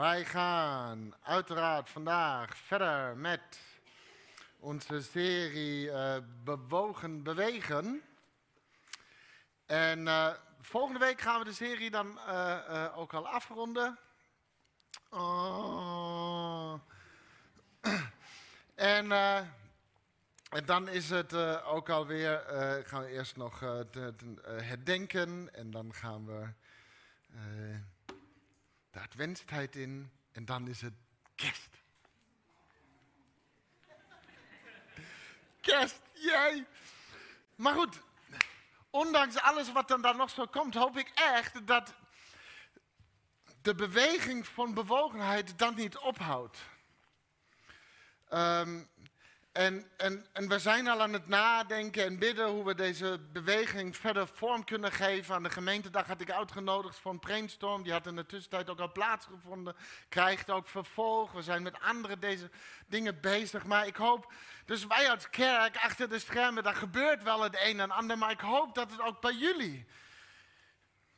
Wij gaan uiteraard vandaag verder met onze serie eh, Bewogen Bewegen. En uh, volgende week gaan we de serie dan uh, ook al afronden. Oh. en, en, dan is het ook alweer, gaan we eerst nog te, herdenken en dan gaan we de adventstijd in en dan is het kerst. Kerst, jij. Maar goed, ondanks alles wat dan, dan nog zo komt, hoop ik echt dat de beweging van bewogenheid dan niet ophoudt. Um, en, en, en we zijn al aan het nadenken en bidden hoe we deze beweging verder vorm kunnen geven. Aan de gemeentedag had ik uitgenodigd voor een brainstorm. Die had in de tussentijd ook al plaatsgevonden. Krijgt ook vervolg. We zijn met andere deze dingen bezig. Maar ik hoop, dus wij als kerk achter de schermen, daar gebeurt wel het een en ander. Maar ik hoop dat het ook bij jullie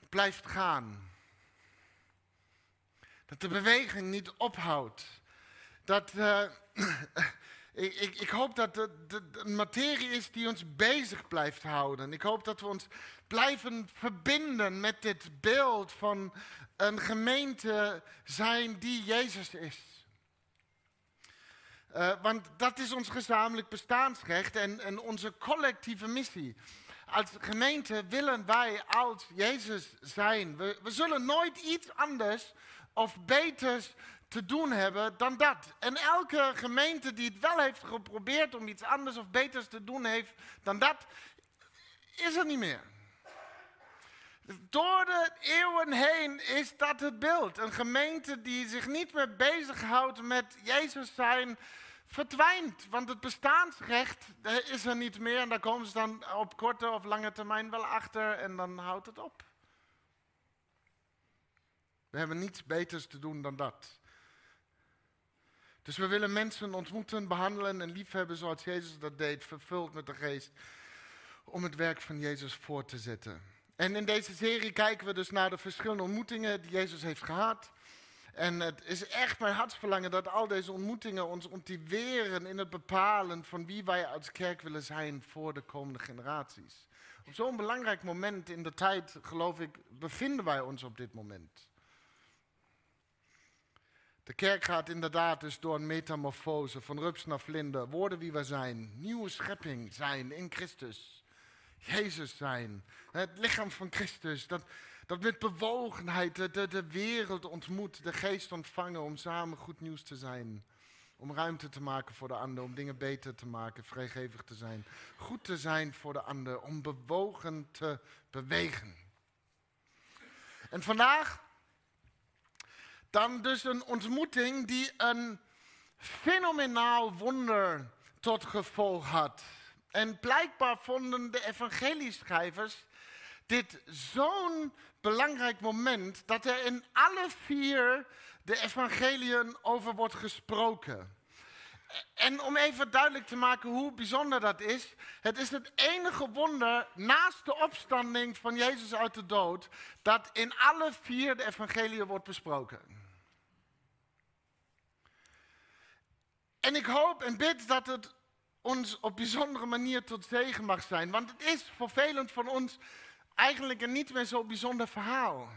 blijft gaan. Dat de beweging niet ophoudt. Dat. Uh, ik, ik, ik, hoop dat het een materie is die ons bezig blijft houden. Ik hoop dat we ons blijven verbinden met dit beeld van een gemeente zijn die Jezus is. Uh, want dat is ons gezamenlijk bestaansrecht en, en onze collectieve missie. Als gemeente willen wij als Jezus zijn. We zullen nooit iets anders of beters te doen hebben dan dat. En elke gemeente die het wel heeft geprobeerd om iets anders of beters te doen heeft dan dat, is er niet meer. Door de eeuwen heen is dat het beeld. Een gemeente die zich niet meer bezighoudt met Jezus zijn, verdwijnt. Want het bestaansrecht is er niet meer. En daar komen ze dan op korte of lange termijn wel achter en dan houdt het op. We hebben niets beters te doen dan dat. Dus we willen mensen ontmoeten, behandelen en liefhebben zoals Jezus dat deed, vervuld met de geest, om het werk van Jezus voor te zetten. En in deze serie kijken we dus naar de verschillende ontmoetingen die Jezus heeft gehad. En het is echt mijn hartsverlangen dat al deze ontmoetingen ons motiveren in het bepalen van wie wij als kerk willen zijn voor de komende generaties. Op zo'n belangrijk moment in de tijd, geloof ik, bevinden wij ons op dit moment. De kerk gaat inderdaad dus door een metamorfose van rups naar vlinder. Worden wie we zijn. Nieuwe schepping zijn in Christus. Jezus zijn. Het lichaam van Christus. Dat, dat met bewogenheid de, de, wereld ontmoet. De geest ontvangen om samen goed nieuws te zijn. Om ruimte te maken voor de ander. Om dingen beter te maken. Vrijgevig te zijn. Goed te zijn voor de ander. Om bewogen te bewegen. En vandaag dan dus een ontmoeting die een fenomenaal wonder tot gevolg had. En blijkbaar vonden de evangelieschrijvers dit zo'n belangrijk moment dat er in alle vier de evangeliën over wordt gesproken. En om even duidelijk te maken hoe bijzonder dat is, het is het enige wonder naast de opstanding van Jezus uit de dood dat in alle vier de evangeliën wordt besproken. En ik hoop en bid dat het ons op bijzondere manier tot zegen mag zijn. Want het is voor velen van ons eigenlijk een niet meer zo bijzonder verhaal.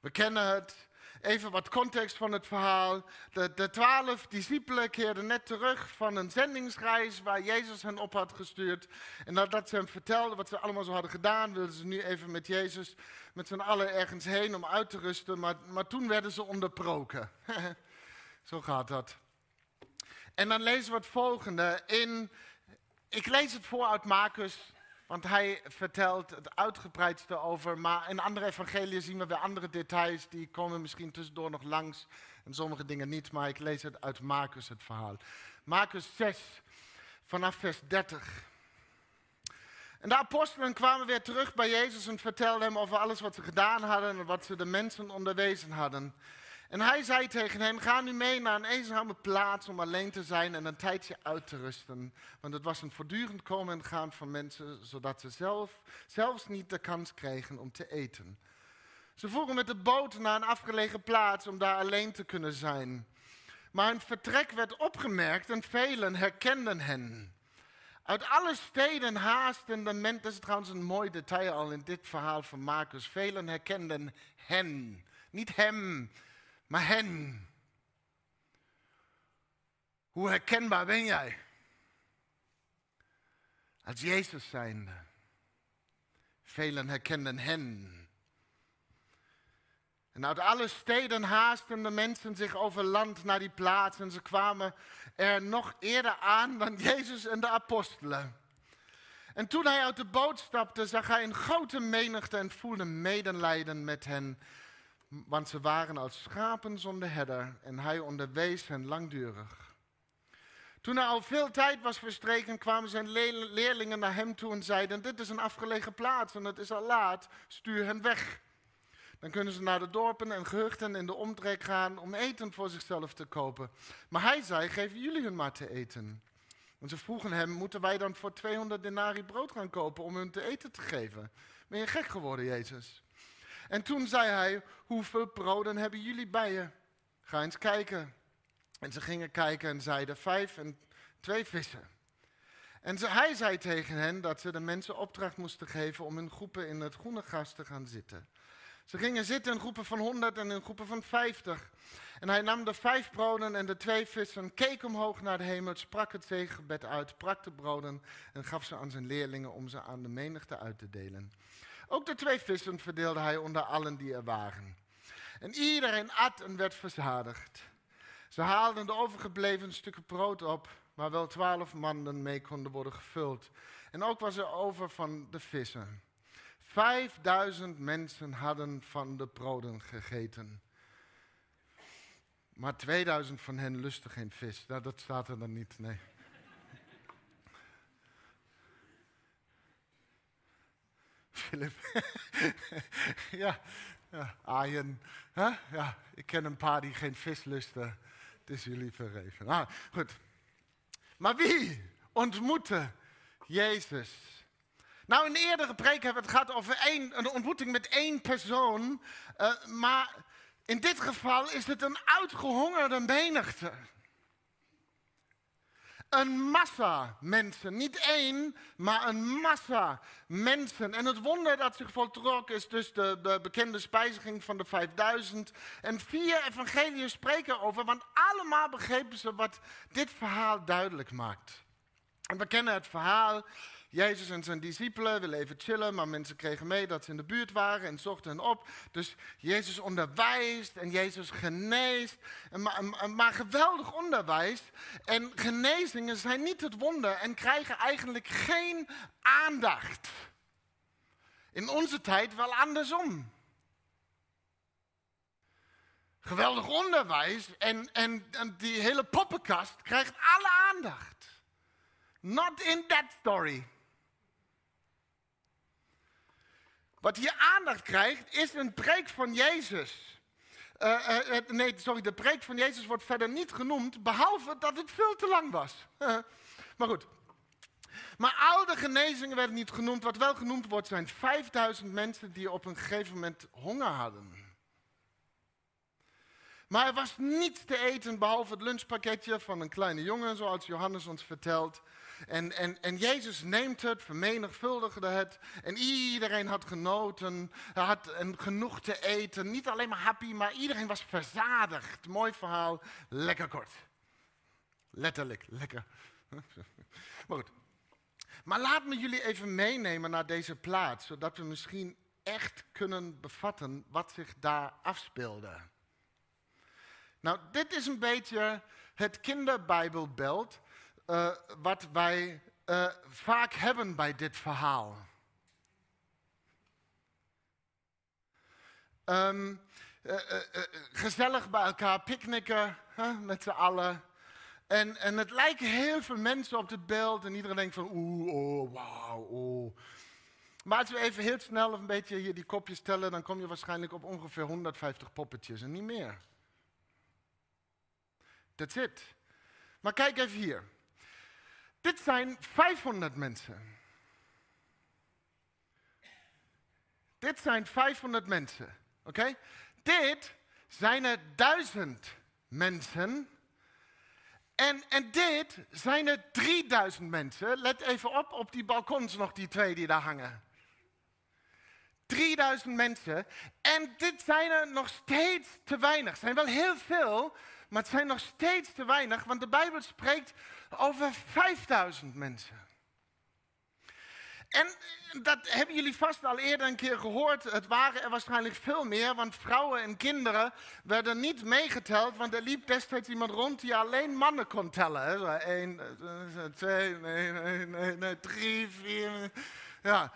We kennen het. Even wat context van het verhaal. De, de twaalf discipelen keerden net terug van een zendingsreis waar Jezus hen op had gestuurd. En nadat ze hem vertelden wat ze allemaal zo hadden gedaan, wilden ze nu even met Jezus met z'n allen ergens heen om uit te rusten. Maar, maar toen werden ze onderbroken. zo gaat dat. En dan lezen we het volgende. In, ik lees het voor uit Marcus, want hij vertelt het uitgebreidste over. Maar in andere evangeliën zien we weer andere details. Die komen misschien tussendoor nog langs. En sommige dingen niet. Maar ik lees het uit Marcus, het verhaal. Marcus 6, vanaf vers 30. En de apostelen kwamen weer terug bij Jezus en vertelden hem over alles wat ze gedaan hadden en wat ze de mensen onderwezen hadden. En hij zei tegen hen, ga nu mee naar een eenzame plaats om alleen te zijn en een tijdje uit te rusten. Want het was een voortdurend komen en gaan van mensen, zodat ze zelf, zelfs niet de kans kregen om te eten. Ze voeren met de boot naar een afgelegen plaats om daar alleen te kunnen zijn. Maar hun vertrek werd opgemerkt en velen herkenden hen. Uit alle steden haasten de mensen, dat is trouwens een mooi detail al in dit verhaal van Marcus. Velen herkenden hen. Niet hem, maar hen. Hoe herkenbaar ben jij? Als Jezus zijnde. Velen herkenden hen. En uit alle steden haasten de mensen zich over land naar die plaats. En ze kwamen er nog eerder aan dan Jezus en de apostelen. En toen hij uit de boot stapte, zag hij een grote menigte en voelde medelijden met hen. Want ze waren als schapen zonder herder en hij onderwees hen langdurig. Toen er al veel tijd was verstreken, kwamen zijn leerlingen naar hem toe en zeiden: Dit is een afgelegen plaats en het is al laat, stuur hen weg. Dan kunnen ze naar de dorpen en gehuchten in de omtrek gaan om eten voor zichzelf te kopen. Maar hij zei, geef jullie hun maar te eten. En ze vroegen hem, moeten wij dan voor 200 denari brood gaan kopen om hun te eten te geven? Ben je gek geworden, Jezus? En toen zei hij, hoeveel broden hebben jullie bij je? Ga eens kijken. En ze gingen kijken en zeiden, vijf en twee vissen. En ze, hij zei tegen hen dat ze de mensen opdracht moesten geven om in groepen in het groene gras te gaan zitten. Ze gingen zitten in groepen van 100 en in groepen van 50. En hij nam de vijf broden en de twee vissen, keek omhoog naar de hemel, sprak het zegengebed uit, brak de broden en gaf ze aan zijn leerlingen om ze aan de menigte uit te delen. Ook de twee vissen verdeelde hij onder allen die er waren. En iedereen at en werd verzadigd. Ze haalden de overgebleven stukken brood op, waar wel twaalf mannen mee konden worden gevuld. En ook was er over van de vissen. Vijfduizend mensen hadden van de broden gegeten. Maar 2000 van hen lusten geen vis. Nou, dat staat er dan niet, nee. Ja, ja, Arjen. Ja, ik ken een paar die geen vis lusten. Het is jullie vergeven. Ah, goed. Maar wie ontmoette Jezus? Nou, in de eerdere preek hebben we het gehad over een ontmoeting met één persoon. Uh, maar in dit geval is het een uitgehongerde menigte. Een massa mensen, niet één, maar een massa mensen. En het wonder dat zich voltrok is dus de, de bekende spijziging van de 5000. En vier evangeliën spreken over, want allemaal begrepen ze wat dit verhaal duidelijk maakt. En we kennen het verhaal Jezus en zijn discipelen willen even chillen, maar mensen kregen mee dat ze in de buurt waren en zochten hen op. Dus Jezus onderwijst en Jezus geneest. Maar, maar geweldig onderwijs en genezingen zijn niet het wonder en krijgen eigenlijk geen aandacht. In onze tijd wel andersom. Geweldig onderwijs en, en, en die hele poppenkast krijgt alle aandacht. Not in that story. Wat hier aandacht krijgt, is een preek van Jezus. Uh, uh, nee, sorry, de preek van Jezus wordt verder niet genoemd, behalve dat het veel te lang was. maar goed. Maar al de genezingen werden niet genoemd. Wat wel genoemd wordt, zijn 5000 mensen die op een gegeven moment honger hadden. Maar er was niets te eten behalve het lunchpakketje van een kleine jongen, zoals Johannes ons vertelt. En, en, en Jezus neemt het, vermenigvuldigde het. En iedereen had genoten, had en genoeg te eten. Niet alleen maar happy, maar iedereen was verzadigd. Mooi verhaal, lekker kort. Letterlijk, lekker. Maar goed. Maar laat me jullie even meenemen naar deze plaats, zodat we misschien echt kunnen bevatten wat zich daar afspeelde. Nou, dit is een beetje het kinderbijbelbeeld uh, wat wij uh, vaak hebben bij dit verhaal. Um, uh, gezellig bij elkaar picknicken met z'n allen. En, en het lijken heel veel mensen op het beeld. En iedereen denkt van oeh, oh, wauw, oh. Maar als we even heel snel een beetje hier die kopjes tellen, dan kom je waarschijnlijk op ongeveer 150 poppetjes en niet meer. That's it. Maar kijk even hier. Dit zijn 500 mensen. Dit zijn 500 mensen. Oké? Dit zijn er duizend mensen. En, en dit zijn er 3000 mensen. Let even op op die balkons nog, die twee die daar hangen. 3000 mensen. En dit zijn er nog steeds te weinig. Het zijn wel heel veel, maar het zijn nog steeds te weinig, want de Bijbel spreekt over 5000 mensen. En dat hebben jullie vast al eerder een keer gehoord. Het waren er waarschijnlijk veel meer, want vrouwen en kinderen werden niet meegeteld, want er liep destijds iemand rond die alleen mannen kon tellen. Eén, twee, nee, nee, nee, nee, drie, vier. Ja,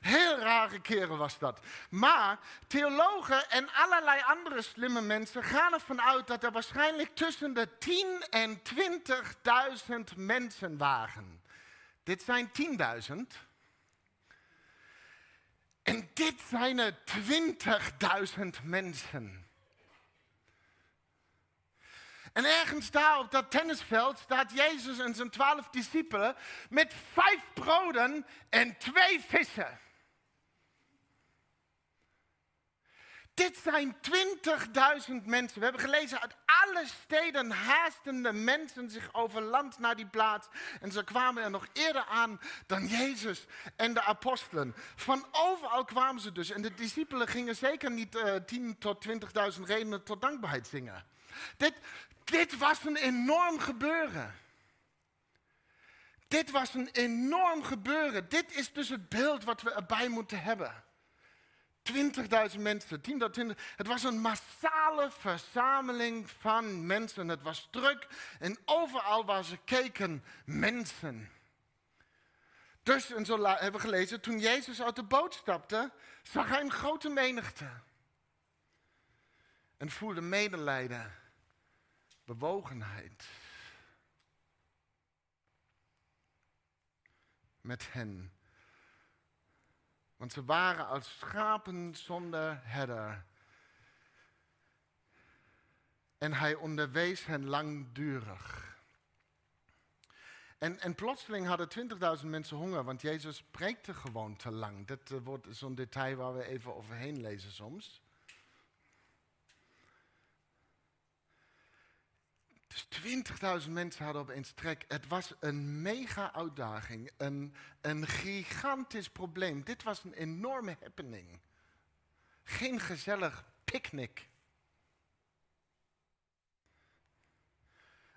heel rare keren was dat. Maar theologen en allerlei andere slimme mensen gaan ervan uit dat er waarschijnlijk tussen de 10 en 20.000 mensen waren. Dit zijn 10.000. En dit zijn er 20.000 mensen. En ergens daar op dat tennisveld staat Jezus en zijn twaalf discipelen met vijf broden en twee vissen. Dit zijn 20.000 mensen. We hebben gelezen uit alle steden haasten de mensen zich over land naar die plaats. En ze kwamen er nog eerder aan dan Jezus en de apostelen. Van overal kwamen ze dus. En de discipelen gingen zeker niet uh, eh, 10 tot 20.000 redenen tot dankbaarheid zingen. Dit, dit was een enorm gebeuren. Dit was een enorm gebeuren. Dit is dus het beeld wat we erbij moeten hebben. 20.000 mensen, 10 tot 20. Het was een massale verzameling van mensen. Het was druk en overal waar ze keken, mensen. Dus, en zo hebben we gelezen, toen Jezus uit de boot stapte, zag hij een grote menigte. En voelde medelijden bewogenheid met hen. Want ze waren als schapen zonder herder. En hij onderwees hen langdurig. En, en plotseling hadden 20.000 mensen honger, want Jezus preekte gewoon te lang. Dat uh, wordt zo'n detail waar we even overheen lezen soms. Dus 20.000 mensen hadden opeens trek. Het was een mega uitdaging, een, een gigantisch probleem. Dit was een enorme happening. Geen gezellig picknick.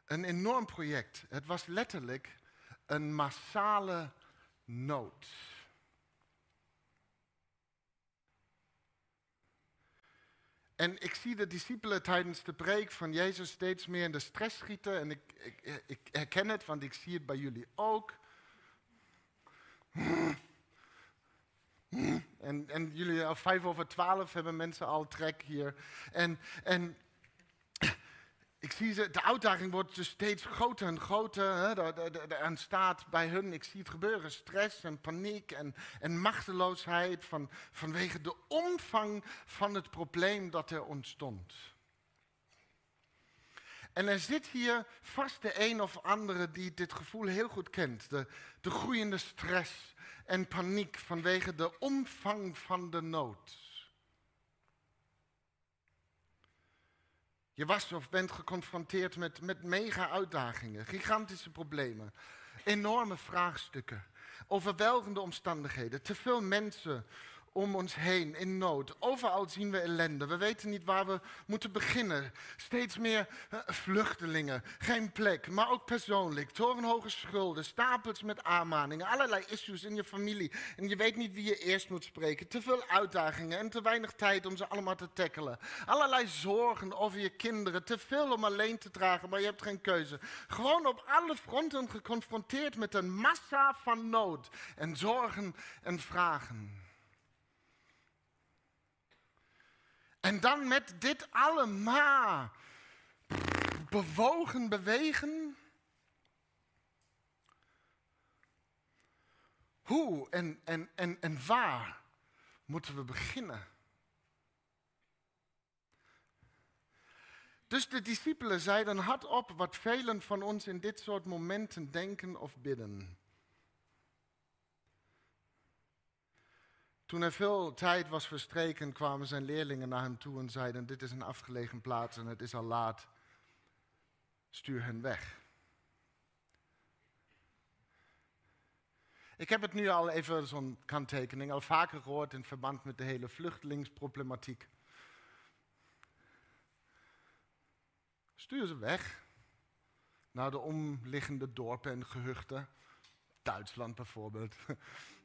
Een enorm project. Het was letterlijk een massale nood. En ik zie de discipelen tijdens de preek van Jezus steeds meer in de stress schieten. En ik, ik, ik herken het, want ik zie het bij jullie ook. En, en jullie al vijf over twaalf hebben mensen al trek hier. En, en ik zie ze, de uitdaging wordt dus steeds groter en groter. Hè, er ontstaat bij hun, ik zie het gebeuren, stress en paniek en, en machteloosheid van, vanwege de omvang van het probleem dat er ontstond. En er zit hier vast de een of andere die dit gevoel heel goed kent. De groeiende stress en paniek vanwege de omvang van de nood. Je was of bent geconfronteerd met, met mega uitdagingen, gigantische problemen, enorme vraagstukken, overweldigende omstandigheden, te veel mensen om ons heen in nood. Overal zien we ellende. We weten niet waar we moeten beginnen. Steeds meer uh, vluchtelingen, geen plek, maar ook persoonlijk. Torenhoge schulden, stapels met aanmaningen, allerlei issues in je familie. En je weet niet wie je eerst moet spreken. Te veel uitdagingen en te weinig tijd om ze allemaal te tackelen. Allerlei zorgen over je kinderen. Te veel om alleen te dragen, maar je hebt geen keuze. Gewoon op alle fronten geconfronteerd met een massa van nood en zorgen en vragen. En dan met dit allemaal bewogen bewegen. Hoe en, en, en, en waar moeten we beginnen? Dus de discipelen zeiden hardop wat velen van ons in dit soort momenten denken of bidden. Toen er veel tijd was verstreken, kwamen zijn leerlingen naar hem toe en zeiden: Dit is een afgelegen plaats en het is al laat. Stuur hen weg. Ik heb het nu al even, zo'n kanttekening, al vaker gehoord in verband met de hele vluchtelingsproblematiek. Stuur ze weg naar de omliggende dorpen en gehuchten. Duitsland bijvoorbeeld.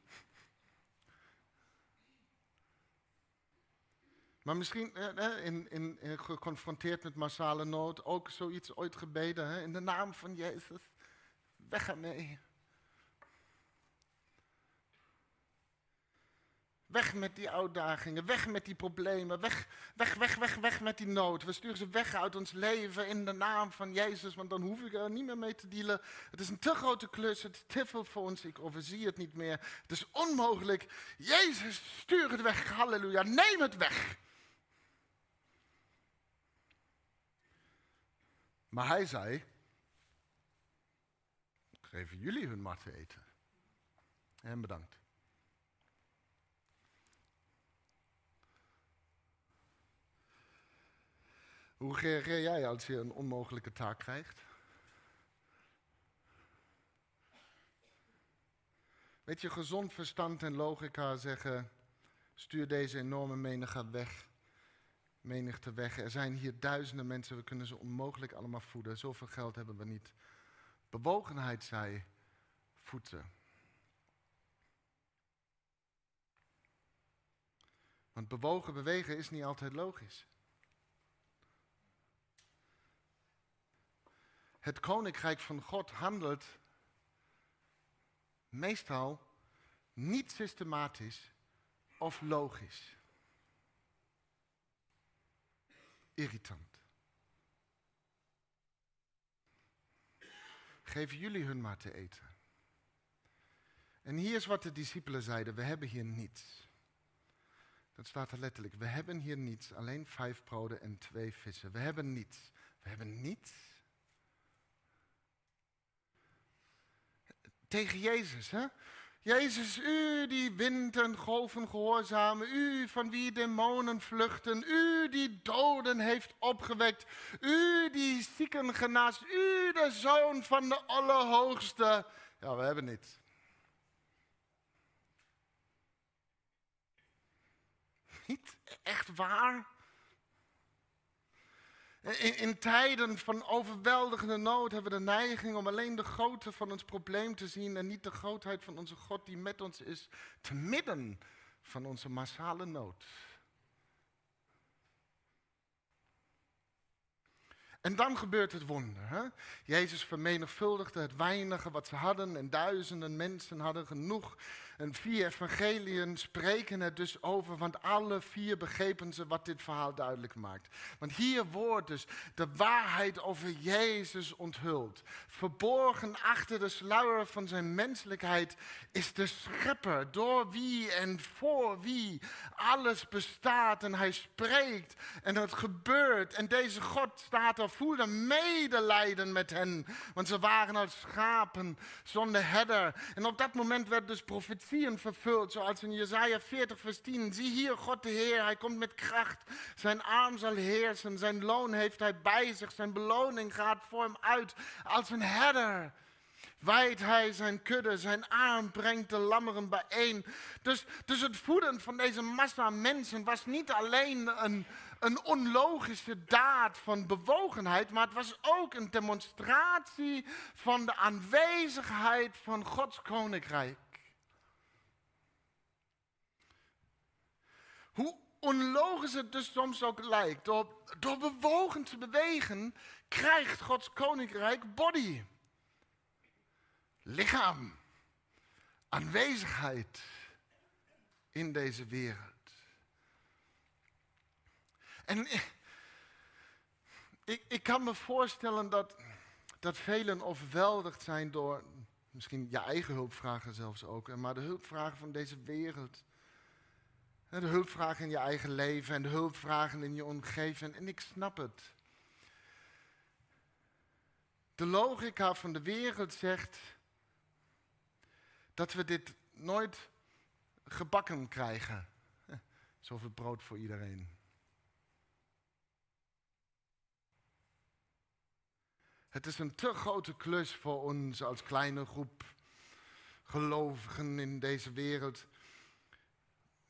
Maar misschien eh, in, in, in, geconfronteerd met massale nood ook zoiets ooit gebeden. Hè? In de naam van Jezus, weg ermee. Weg met die uitdagingen, weg met die problemen, weg, weg, weg, weg, weg met die nood. We sturen ze weg uit ons leven in de naam van Jezus, want dan hoef ik er niet meer mee te dealen. Het is een te grote klus, het is te veel voor ons, ik overzie het niet meer. Het is onmogelijk. Jezus, stuur het weg, halleluja, neem het weg. Maar hij zei, geven jullie hun maar te eten. En bedankt. Hoe reageer jij als je een onmogelijke taak krijgt? Weet je, gezond verstand en logica zeggen: stuur deze enorme menigte weg. Menigte weg. Er zijn hier duizenden mensen, we kunnen ze onmogelijk allemaal voeden. Zoveel geld hebben we niet. Bewogenheid zei: voeden. Want bewogen bewegen is niet altijd logisch. Het koninkrijk van God handelt meestal niet systematisch of logisch. Irritant. Geven jullie hun maar te eten. En hier is wat de discipelen zeiden: We hebben hier niets. Dat staat er letterlijk. We hebben hier niets, alleen vijf broden en twee vissen. We hebben niets. We hebben niets. tegen Jezus. Hè? Jezus, u die wind en golven gehoorzamen, u van wie demonen vluchten, u die doden heeft opgewekt, u die zieken genaast, u de zoon van de Allerhoogste. Ja, we hebben niets. Niet echt waar? In, tijden van overweldigende nood hebben we de neiging om alleen de grootte van ons probleem te zien en niet de grootheid van onze God die met ons is, te midden van onze massale nood. En dan gebeurt het wonder. Hè? Jezus vermenigvuldigde het weinige wat ze hadden en duizenden mensen hadden genoeg en vier evangeliën spreken er dus over, want alle vier begrepen ze wat dit verhaal duidelijk maakt. Want hier wordt dus de waarheid over Jezus onthuld. Verborgen achter de sluier van zijn menselijkheid is de schepper, door wie en voor wie alles bestaat. En hij spreekt en het gebeurt. En deze God staat er, voelde medelijden met hen, want ze waren als schapen zonder herder. En op dat moment werd dus profetie zoals in Jesaja 40, vers 10. Zie hier, God de Heer, hij komt met kracht. Zijn arm zal heersen, zijn loon heeft hij bij zich, zijn beloning gaat voor hem uit als een herder. Wijdt hij zijn kudde, zijn arm brengt de lammeren bijeen. Dus, dus het voeden van deze massa mensen was niet alleen een, een onlogische daad van bewogenheid, maar het was ook een demonstratie van de aanwezigheid van Gods koninkrijk. Hoe onlogisch het dus soms ook lijkt, door, door bewogen te bewegen, krijgt Gods koninkrijk body. Lichaam. Aanwezigheid in deze wereld. En ik, ik kan me voorstellen dat, dat velen overweldigd zijn door misschien je eigen hulpvragen zelfs ook, maar de hulpvragen van deze wereld. De hulpvragen in je eigen leven en de hulpvragen in je omgeving. En ik snap het. De logica van de wereld zegt dat we dit nooit gebakken krijgen. Zoveel brood voor iedereen. Het is een te grote klus voor ons als kleine groep gelovigen in deze wereld.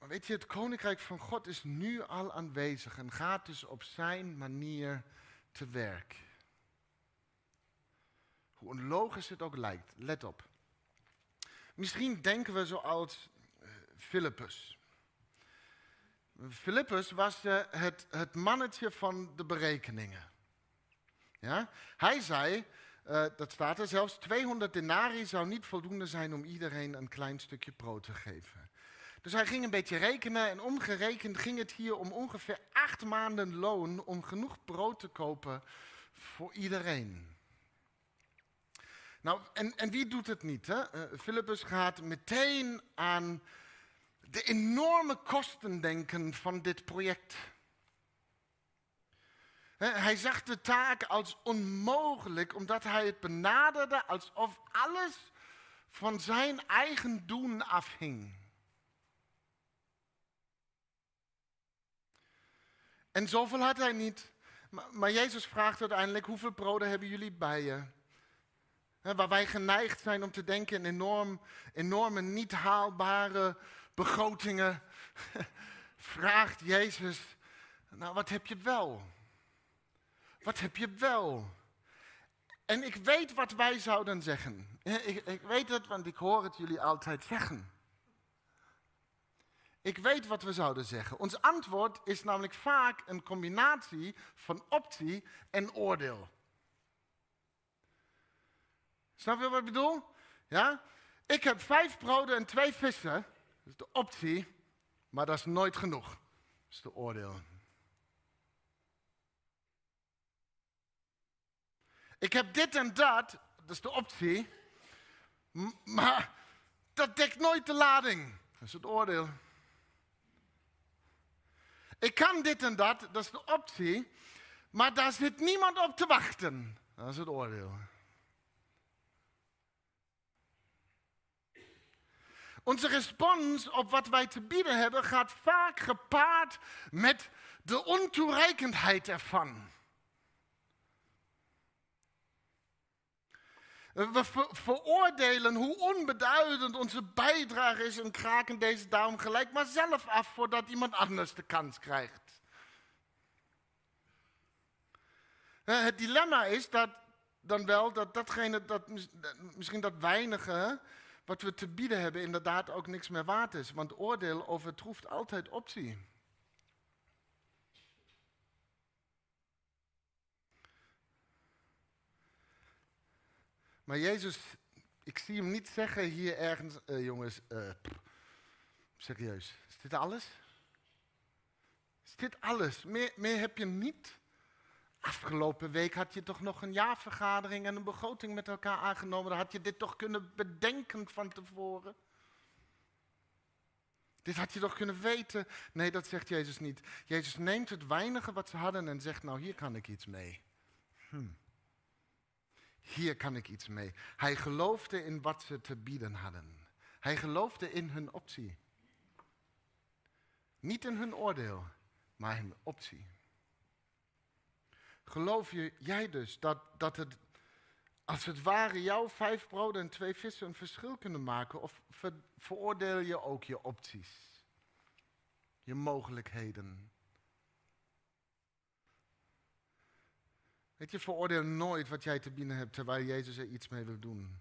Weet je, het koninkrijk van God is nu al aanwezig en gaat dus op zijn manier te werk. Hoe onlogisch het ook lijkt, let op. Misschien denken we zoals uh, Philippus. Philippus was uh, het, het mannetje van de berekeningen. Ja? Hij zei, uh, dat staat er zelfs, 200 denari zou niet voldoende zijn om iedereen een klein stukje brood te geven. Dus hij ging een beetje rekenen en omgerekend ging het hier om ongeveer acht maanden loon om genoeg brood te kopen voor iedereen. Nou, en, en wie doet het niet? Hè? Uh, Philippus gaat meteen aan de enorme kosten denken van dit project. Hij zag de taak als onmogelijk, omdat hij het benaderde alsof alles van zijn eigen doen afhing. En zoveel had hij niet. Maar, Jezus vraagt uiteindelijk: hoeveel broden hebben jullie bij je? waar wij geneigd zijn om te denken in enorm, enorme, niet haalbare begrotingen, vraagt Jezus: Nou, wat heb je wel? Wat heb je wel? En ik weet wat wij zouden zeggen. Ik, ik weet het, want ik hoor het jullie altijd zeggen. Ik weet wat we zouden zeggen. Ons antwoord is namelijk vaak een combinatie van optie en oordeel. Snap je wat ik bedoel? Ja? Ik heb vijf broden en twee vissen. Dat is de optie, maar dat is nooit genoeg. Dat is de oordeel. Ik heb dit en dat, dat is de optie, maar dat dekt nooit de lading. Dat is het oordeel. Ik kan dit en dat, dat is de optie, maar daar zit niemand op te wachten. Dat is het oordeel. Onze respons op wat wij te bieden hebben gaat vaak gepaard met de ontoereikendheid ervan. We veroordelen hoe onbeduidend onze bijdrage is en kraken deze daarom gelijk maar zelf af voordat iemand anders de kans krijgt. Het dilemma is dat dan wel dat datgene, dat, misschien dat weinige wat we te bieden hebben, inderdaad ook niks meer waard is. Want oordeel overtroeft altijd optie. Maar Jezus, ik zie hem niet zeggen hier ergens, uh, jongens, uh, serieus, is dit alles? Is dit alles? Meer, meer heb je niet? Afgelopen week had je toch nog een jaarvergadering en een begroting met elkaar aangenomen. Dan had je dit toch kunnen bedenken van tevoren. Dit had je toch kunnen weten? Nee, dat zegt Jezus niet. Jezus neemt het weinige wat ze hadden en zegt, nou hier kan ik iets mee. Hm. Hier kan ik iets mee. Hij geloofde in wat ze te bieden hadden. Hij geloofde in hun optie. Niet in hun oordeel, maar in hun optie. Geloof je, jij dus, dat, dat het als het ware jouw vijf broden en twee vissen een verschil kunnen maken? Of veroordeel je ook je opties? Je mogelijkheden? Weet je, veroordeel nooit wat jij te bieden hebt terwijl Jezus er iets mee wil doen.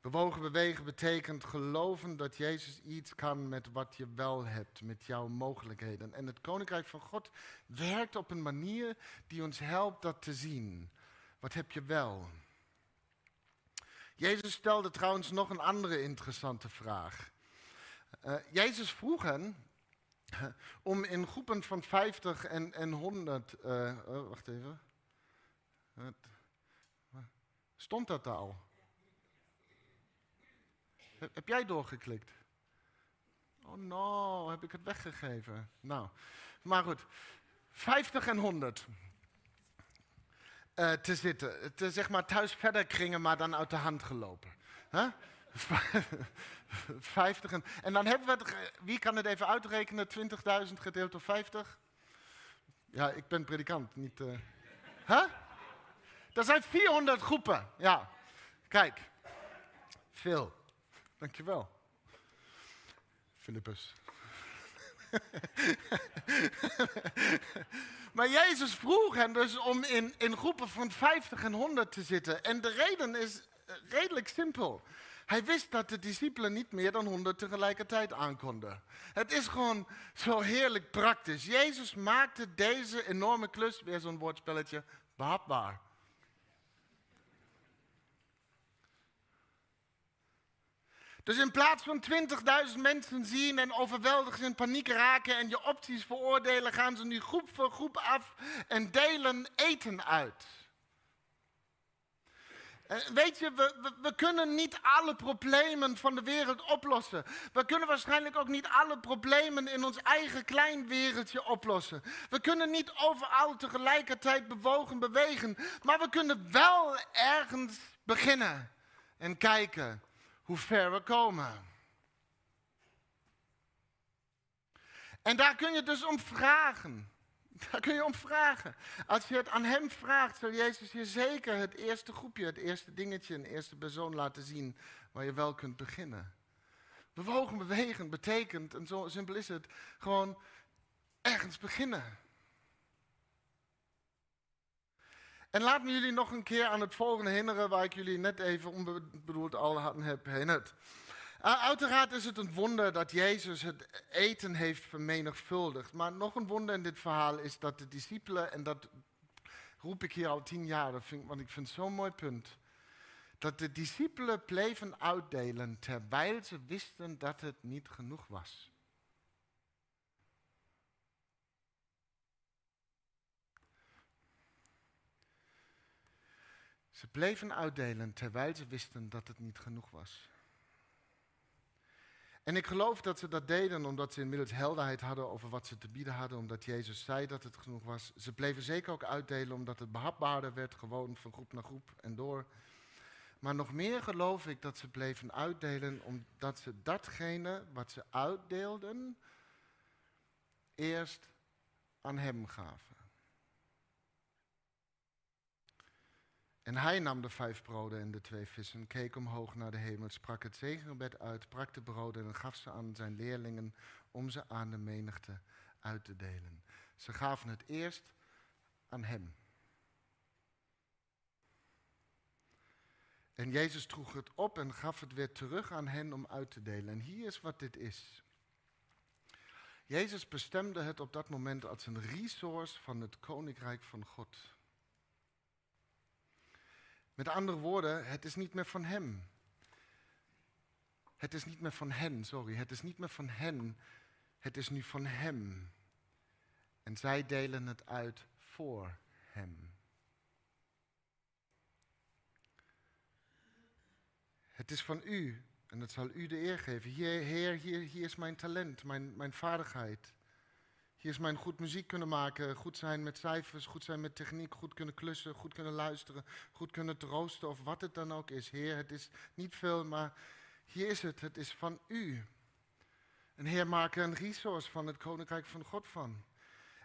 Bewogen bewegen betekent geloven dat Jezus iets kan met wat je wel hebt, met jouw mogelijkheden. En het Koninkrijk van God werkt op een manier die ons helpt dat te zien. Wat heb je wel? Jezus stelde trouwens nog een andere interessante vraag. Uh, Jezus vroeg hen om in groepen van 50 en, en 100. Uh, oh, wacht even. Stond dat al? Heb jij doorgeklikt? Oh no, heb ik het weggegeven? Nou, maar goed. 50 en 100. Uh, te zitten. Te, zeg maar thuis verder kringen, maar dan uit de hand gelopen. Huh? 50. En, en dan hebben we het, wie kan het even uitrekenen? 20.000 gedeeld door 50? Ja, ik ben predikant, niet... eh Huh? Er zijn 400 groepen, ja. Kijk, veel. Dankjewel. Philippus. maar Jezus vroeg hen dus om in, in groepen van 50 en 100 te zitten. En de reden is eh, redelijk simpel. Hij wist dat de discipelen niet meer dan 100 tegelijkertijd aankonden. Het is gewoon zo heerlijk praktisch. Jezus maakte deze enorme klus, weer zo'n woordspelletje, behapbaar. Dus in plaats van 20.000 mensen zien en overweldigd in paniek raken en je opties veroordelen, gaan ze nu groep voor groep af en delen eten uit. En weet je, we, we, we kunnen niet alle problemen van de wereld oplossen. We kunnen waarschijnlijk ook niet alle problemen in ons eigen klein wereldje oplossen. We kunnen niet overal tegelijkertijd bewogen bewegen. Maar we kunnen wel ergens beginnen en kijken hoe ver we komen. En daar kun je dus om vragen. Daar kun je om vragen. Als je het aan hem vraagt, zal Jezus je zeker het eerste groepje, het eerste dingetje, een eerste persoon laten zien waar je wel kunt beginnen. Bewogen, bewegen betekent, en zo simpel is het, gewoon ergens beginnen. En laat me jullie nog een keer aan het volgende herinneren waar ik jullie net even onbedoeld al hadden heb herinnerd. Uh, uiteraard is het een wonder dat Jezus het eten heeft vermenigvuldigd. Maar nog een wonder in dit verhaal is dat de discipelen, en dat roep ik hier al tien jaar, want ik vind het zo'n mooi punt. Dat de discipelen bleven uitdelen terwijl ze wisten dat het niet genoeg was. Ze bleven uitdelen terwijl ze wisten dat het niet genoeg was. En ik geloof dat ze dat deden omdat ze inmiddels helderheid hadden over wat ze te bieden hadden, omdat Jezus zei dat het genoeg was. Ze bleven zeker ook uitdelen omdat het behapbaarder werd, gewoon van groep naar groep en door. Maar nog meer geloof ik dat ze bleven uitdelen omdat ze datgene wat ze uitdeelden eerst aan Hem gaven. En hij nam de vijf broden en de twee vissen, keek omhoog naar de hemel, sprak het zegengebed uit, brak de broden en gaf ze aan zijn leerlingen om ze aan de menigte uit te delen. Ze gaven het eerst aan hem. En Jezus droeg het op en gaf het weer terug aan hen om uit te delen. En hier is wat dit is. Jezus bestemde het op dat moment als een resource van het koninkrijk van God. Met andere woorden, het is niet meer van hem. Het is niet meer van hen, sorry. Het is niet meer van hen. Het is nu van hem. En zij delen het uit voor hem. Het is van u en dat zal u de eer geven. Hier, Heer, hier, hier is mijn talent, mijn, mijn vaardigheid. Hier is mijn goed muziek kunnen maken, goed zijn met cijfers, goed zijn met techniek, goed kunnen klussen, goed kunnen luisteren, goed kunnen troosten of wat het dan ook is. Heer, het is niet veel, maar hier is het. Het is van u. En Heer, maak er een resource van het koninkrijk van God van.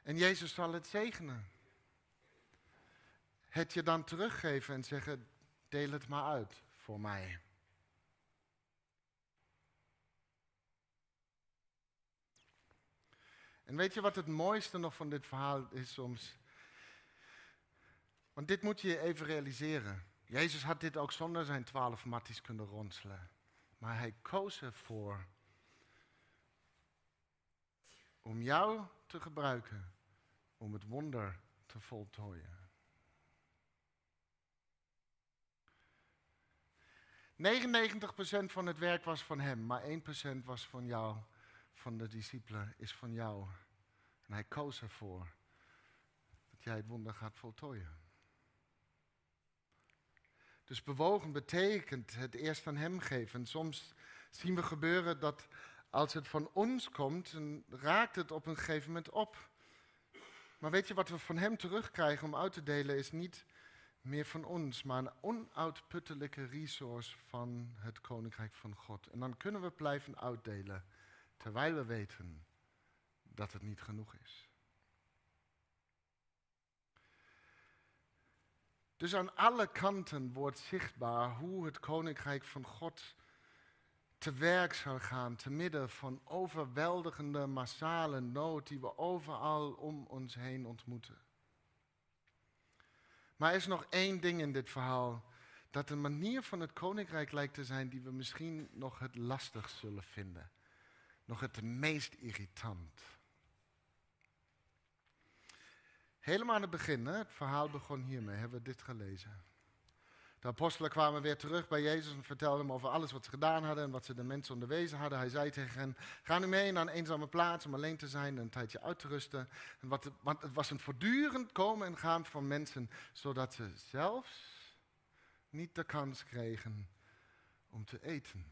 En Jezus zal het zegenen. Het je dan teruggeven en zeggen, deel het maar uit voor mij. En weet je wat het mooiste nog van dit verhaal is soms? Want dit moet je even realiseren. Jezus had dit ook zonder zijn twaalf matties kunnen ronselen. Maar hij koos ervoor om jou te gebruiken om het wonder te voltooien. 99% van het werk was van hem, maar 1% was van jou van de discipelen is van jou. En hij koos ervoor dat jij het wonder gaat voltooien. Dus bewogen betekent het eerst aan hem geven. Soms zien we gebeuren dat als het van ons komt, dan raakt het op een gegeven moment op. Maar weet je wat we van hem terugkrijgen om uit te delen is niet meer van ons, maar een onuitputtelijke resource van het Koninkrijk van God. En dan kunnen we blijven uitdelen, terwijl we weten dat het niet genoeg is. Dus aan alle kanten wordt zichtbaar hoe het Koninkrijk van God te werk zal gaan, te midden van overweldigende massale nood die we overal om ons heen ontmoeten. Maar er is nog één ding in dit verhaal. Dat de manier van het koninkrijk lijkt te zijn die we misschien nog het lastigst zullen vinden. Nog het meest irritant. Helemaal aan het begin, hè, het verhaal begon hiermee, hebben we dit gelezen. De apostelen kwamen weer terug bij Jezus en vertelden hem over alles wat ze gedaan hadden en wat ze de mensen onderwezen hadden. Hij zei tegen hen, ga nu mee naar een eenzame plaats om alleen te zijn en een tijdje uit te rusten. Want het was een voortdurend komen en gaan van mensen, zodat ze zelfs niet de kans kregen om te eten.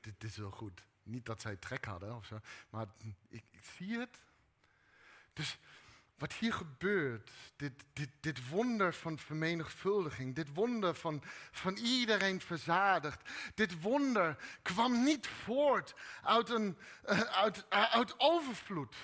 Dit, is wel goed. Niet dat zij trek hadden of zo, maar ik, zie het. Dus wat hier gebeurt, dit, dit, dit wonder van vermenigvuldiging, dit wonder van, van iedereen verzadigd, dit wonder kwam niet voort uit, een, uh, uit, uit overvloed.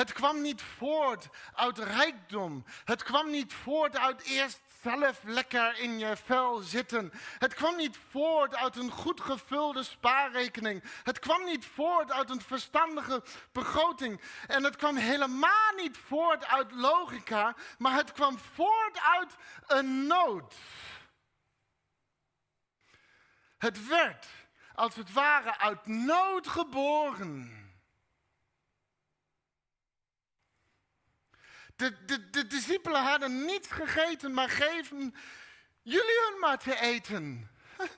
Het kwam niet voort uit rijkdom. Het kwam niet voort uit eerst zelf lekker in je vel zitten. Het kwam niet voort uit een goed gevulde spaarrekening. Het kwam niet voort uit een verstandige begroting. En het kwam helemaal niet voort uit logica, maar het kwam voort uit een nood. Het werd als het ware uit nood geboren. De, discipelen hadden niets gegeten, maar geven jullie hun maar te eten.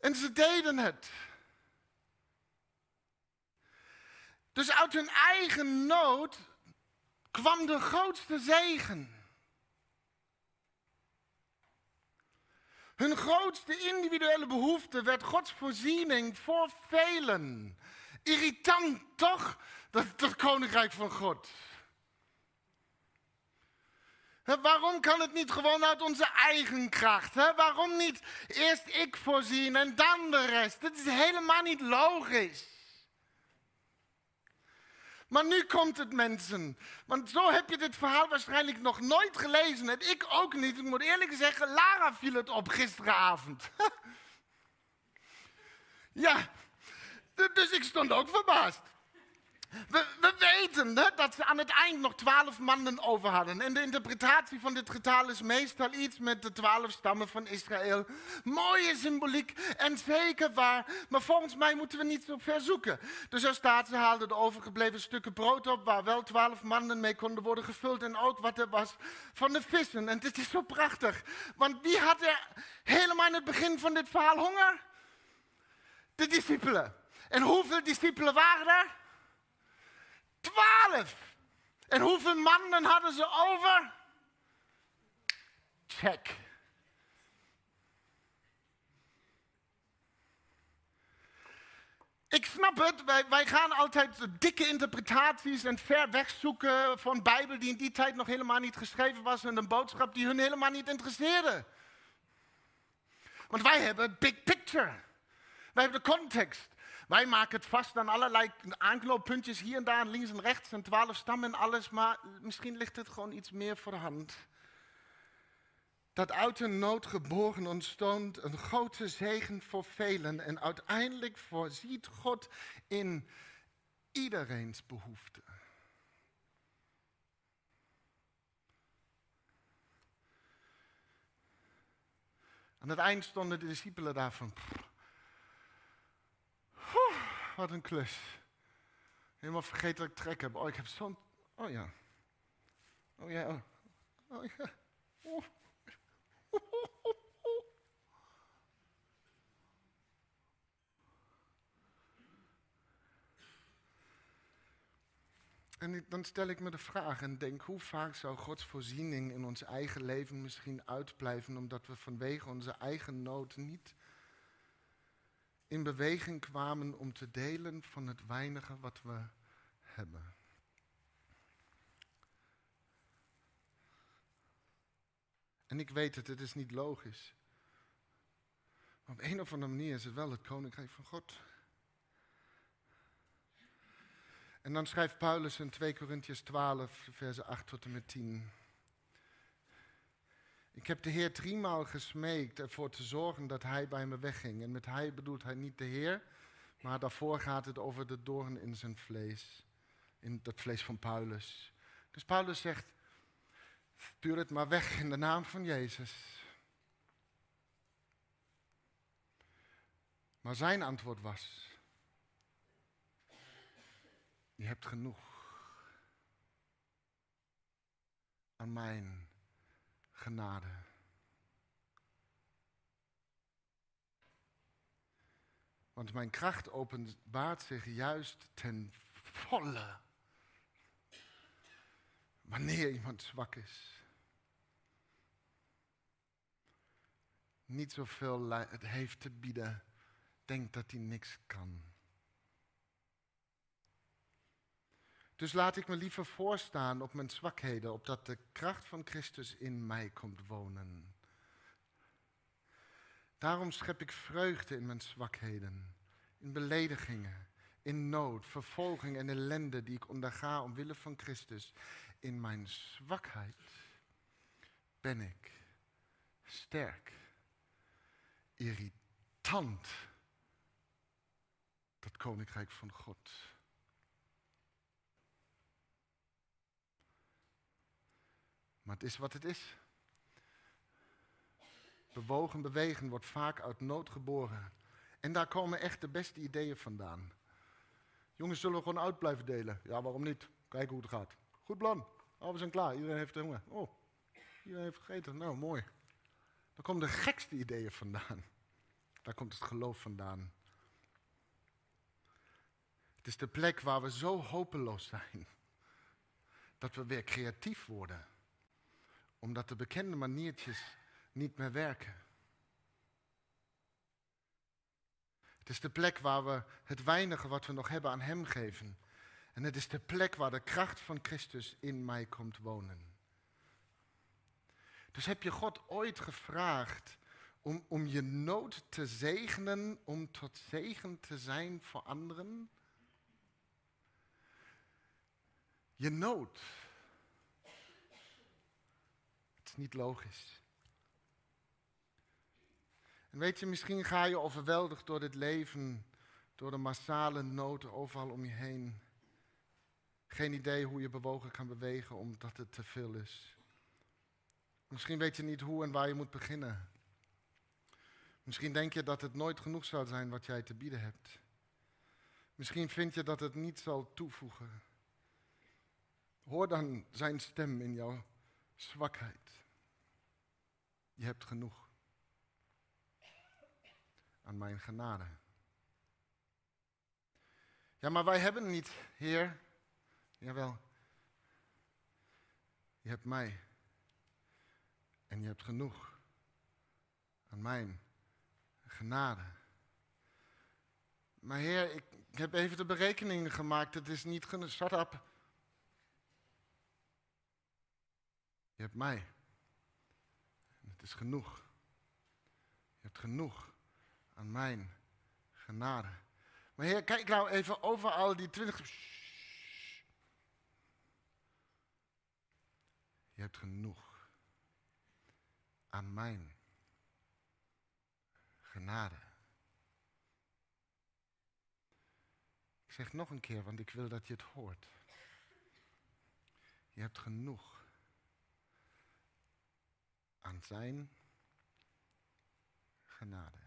En ze deden het. Dus uit hun eigen nood kwam de grootste zegen. Hun grootste individuele behoefte werd Gods voorziening voor velen. Irritant toch, dat, dat koninkrijk van God. Waarom kan het niet gewoon uit onze eigen kracht? Waarom niet eerst ik voorzien en dan de rest? Dat is helemaal niet logisch. Maar nu komt het mensen. Want zo heb je dit verhaal waarschijnlijk nog nooit gelezen. En ik ook niet. Ik moet eerlijk zeggen, Lara viel het op gisteravond. ja, dus ik stond ook verbaasd. We, we weten dat ze aan het eind nog twaalf mannen over hadden. En de interpretatie van dit getal is meestal iets met de twaalf stammen van Israël. Mooie symboliek en zeker waar. Maar volgens mij moeten we niet zo ver zoeken. Dus er staat, ze haalden de overgebleven stukken brood op... waar wel twaalf mannen mee konden worden gevuld. En ook wat er was van de vissen. En dit is zo prachtig. Want wie had er helemaal in het begin van dit verhaal honger? De discipelen. En hoeveel discipelen waren er? Twaalf. En hoeveel mannen hadden ze over? Check. Ik snap het, wij, gaan altijd dikke interpretaties en ver weg zoeken van Bijbel die in die tijd nog helemaal niet geschreven was en een boodschap die hun helemaal niet interesseerde. Want wij hebben big picture. Wij hebben de context. Wij maken het vast aan allerlei aanknooppuntjes hier en daar, links en rechts en twaalf stammen en alles, maar misschien ligt het gewoon iets meer voor de hand. Dat uit een nood geboren ontstond een grote zegen voor velen en uiteindelijk voorziet God in iedereen's behoefte. Aan het eind stonden de discipelen daar van, wat een klus. Helemaal vergeten dat ik trek heb. Oh, ik heb zo'n... Oh ja. Oh ja. Oh, oh ja. Oh. En dan stel ik me de vraag en denk, hoe vaak zou Gods voorziening in ons eigen leven misschien uitblijven, omdat we vanwege onze eigen nood niet in beweging kwamen om te delen van het weinige wat we hebben. En ik weet het, het is niet logisch. Maar op een of andere manier is het wel het koninkrijk van God. En dan schrijft Paulus in 2 Corinthians 12, versen 8 tot en met 10. Ik heb de Heer driemaal gesmeekt ervoor te zorgen dat hij bij me wegging. En met hij bedoelt hij niet de Heer, maar daarvoor gaat het over de doorn in zijn vlees. In dat vlees van Paulus. Dus Paulus zegt, stuur het maar weg in de naam van Jezus. Maar zijn antwoord was, je hebt genoeg aan mijn genade. Want mijn kracht openbaart zich juist ten volle wanneer iemand zwak is. Niet zoveel heeft te bieden, denkt dat hij niks kan. Dus laat ik me liever voorstaan op mijn zwakheden, opdat de kracht van Christus in mij komt wonen. Daarom schep ik vreugde in mijn zwakheden, in beledigingen, in nood, vervolging en ellende die ik onderga omwille van Christus. In mijn zwakheid ben ik sterk, irritant, dat koninkrijk van God. Maar het is wat het is. Bewogen bewegen wordt vaak uit nood geboren. En daar komen echt de beste ideeën vandaan. Jongens zullen we gewoon uit blijven delen. Ja, waarom niet? Kijken hoe het gaat. Goed plan. Oh, we zijn klaar. Iedereen heeft honger. Oh, iedereen heeft gegeten. Nou, mooi. Daar komen de gekste ideeën vandaan. Daar komt het geloof vandaan. Het is de plek waar we zo hopeloos zijn. Dat we weer creatief worden omdat de bekende maniertjes niet meer werken. Het is de plek waar we het weinige wat we nog hebben aan Hem geven. En het is de plek waar de kracht van Christus in mij komt wonen. Dus heb je God ooit gevraagd om, om je nood te zegenen, om tot zegen te zijn voor anderen? Je nood niet logisch. En weet je, misschien ga je overweldigd door dit leven, door de massale nood overal om je heen. Geen idee hoe je bewogen kan bewegen omdat het te veel is. Misschien weet je niet hoe en waar je moet beginnen. Misschien denk je dat het nooit genoeg zal zijn wat jij te bieden hebt. Misschien vind je dat het niet zal toevoegen. Hoor dan zijn stem in jouw zwakheid. Je hebt genoeg aan mijn genade. Ja, maar wij hebben niet, Heer. Jawel. Je hebt mij. En je hebt genoeg aan mijn genade. Maar Heer, ik heb even de berekeningen gemaakt. Het is niet genoeg. Shut up. Je hebt mij is genoeg. Je hebt genoeg aan mijn genade. Maar Heer, kijk nou even over al die twintig. Je hebt genoeg aan mijn genade. Ik zeg nog een keer, want ik wil dat je het hoort. Je hebt genoeg aan zijn genade.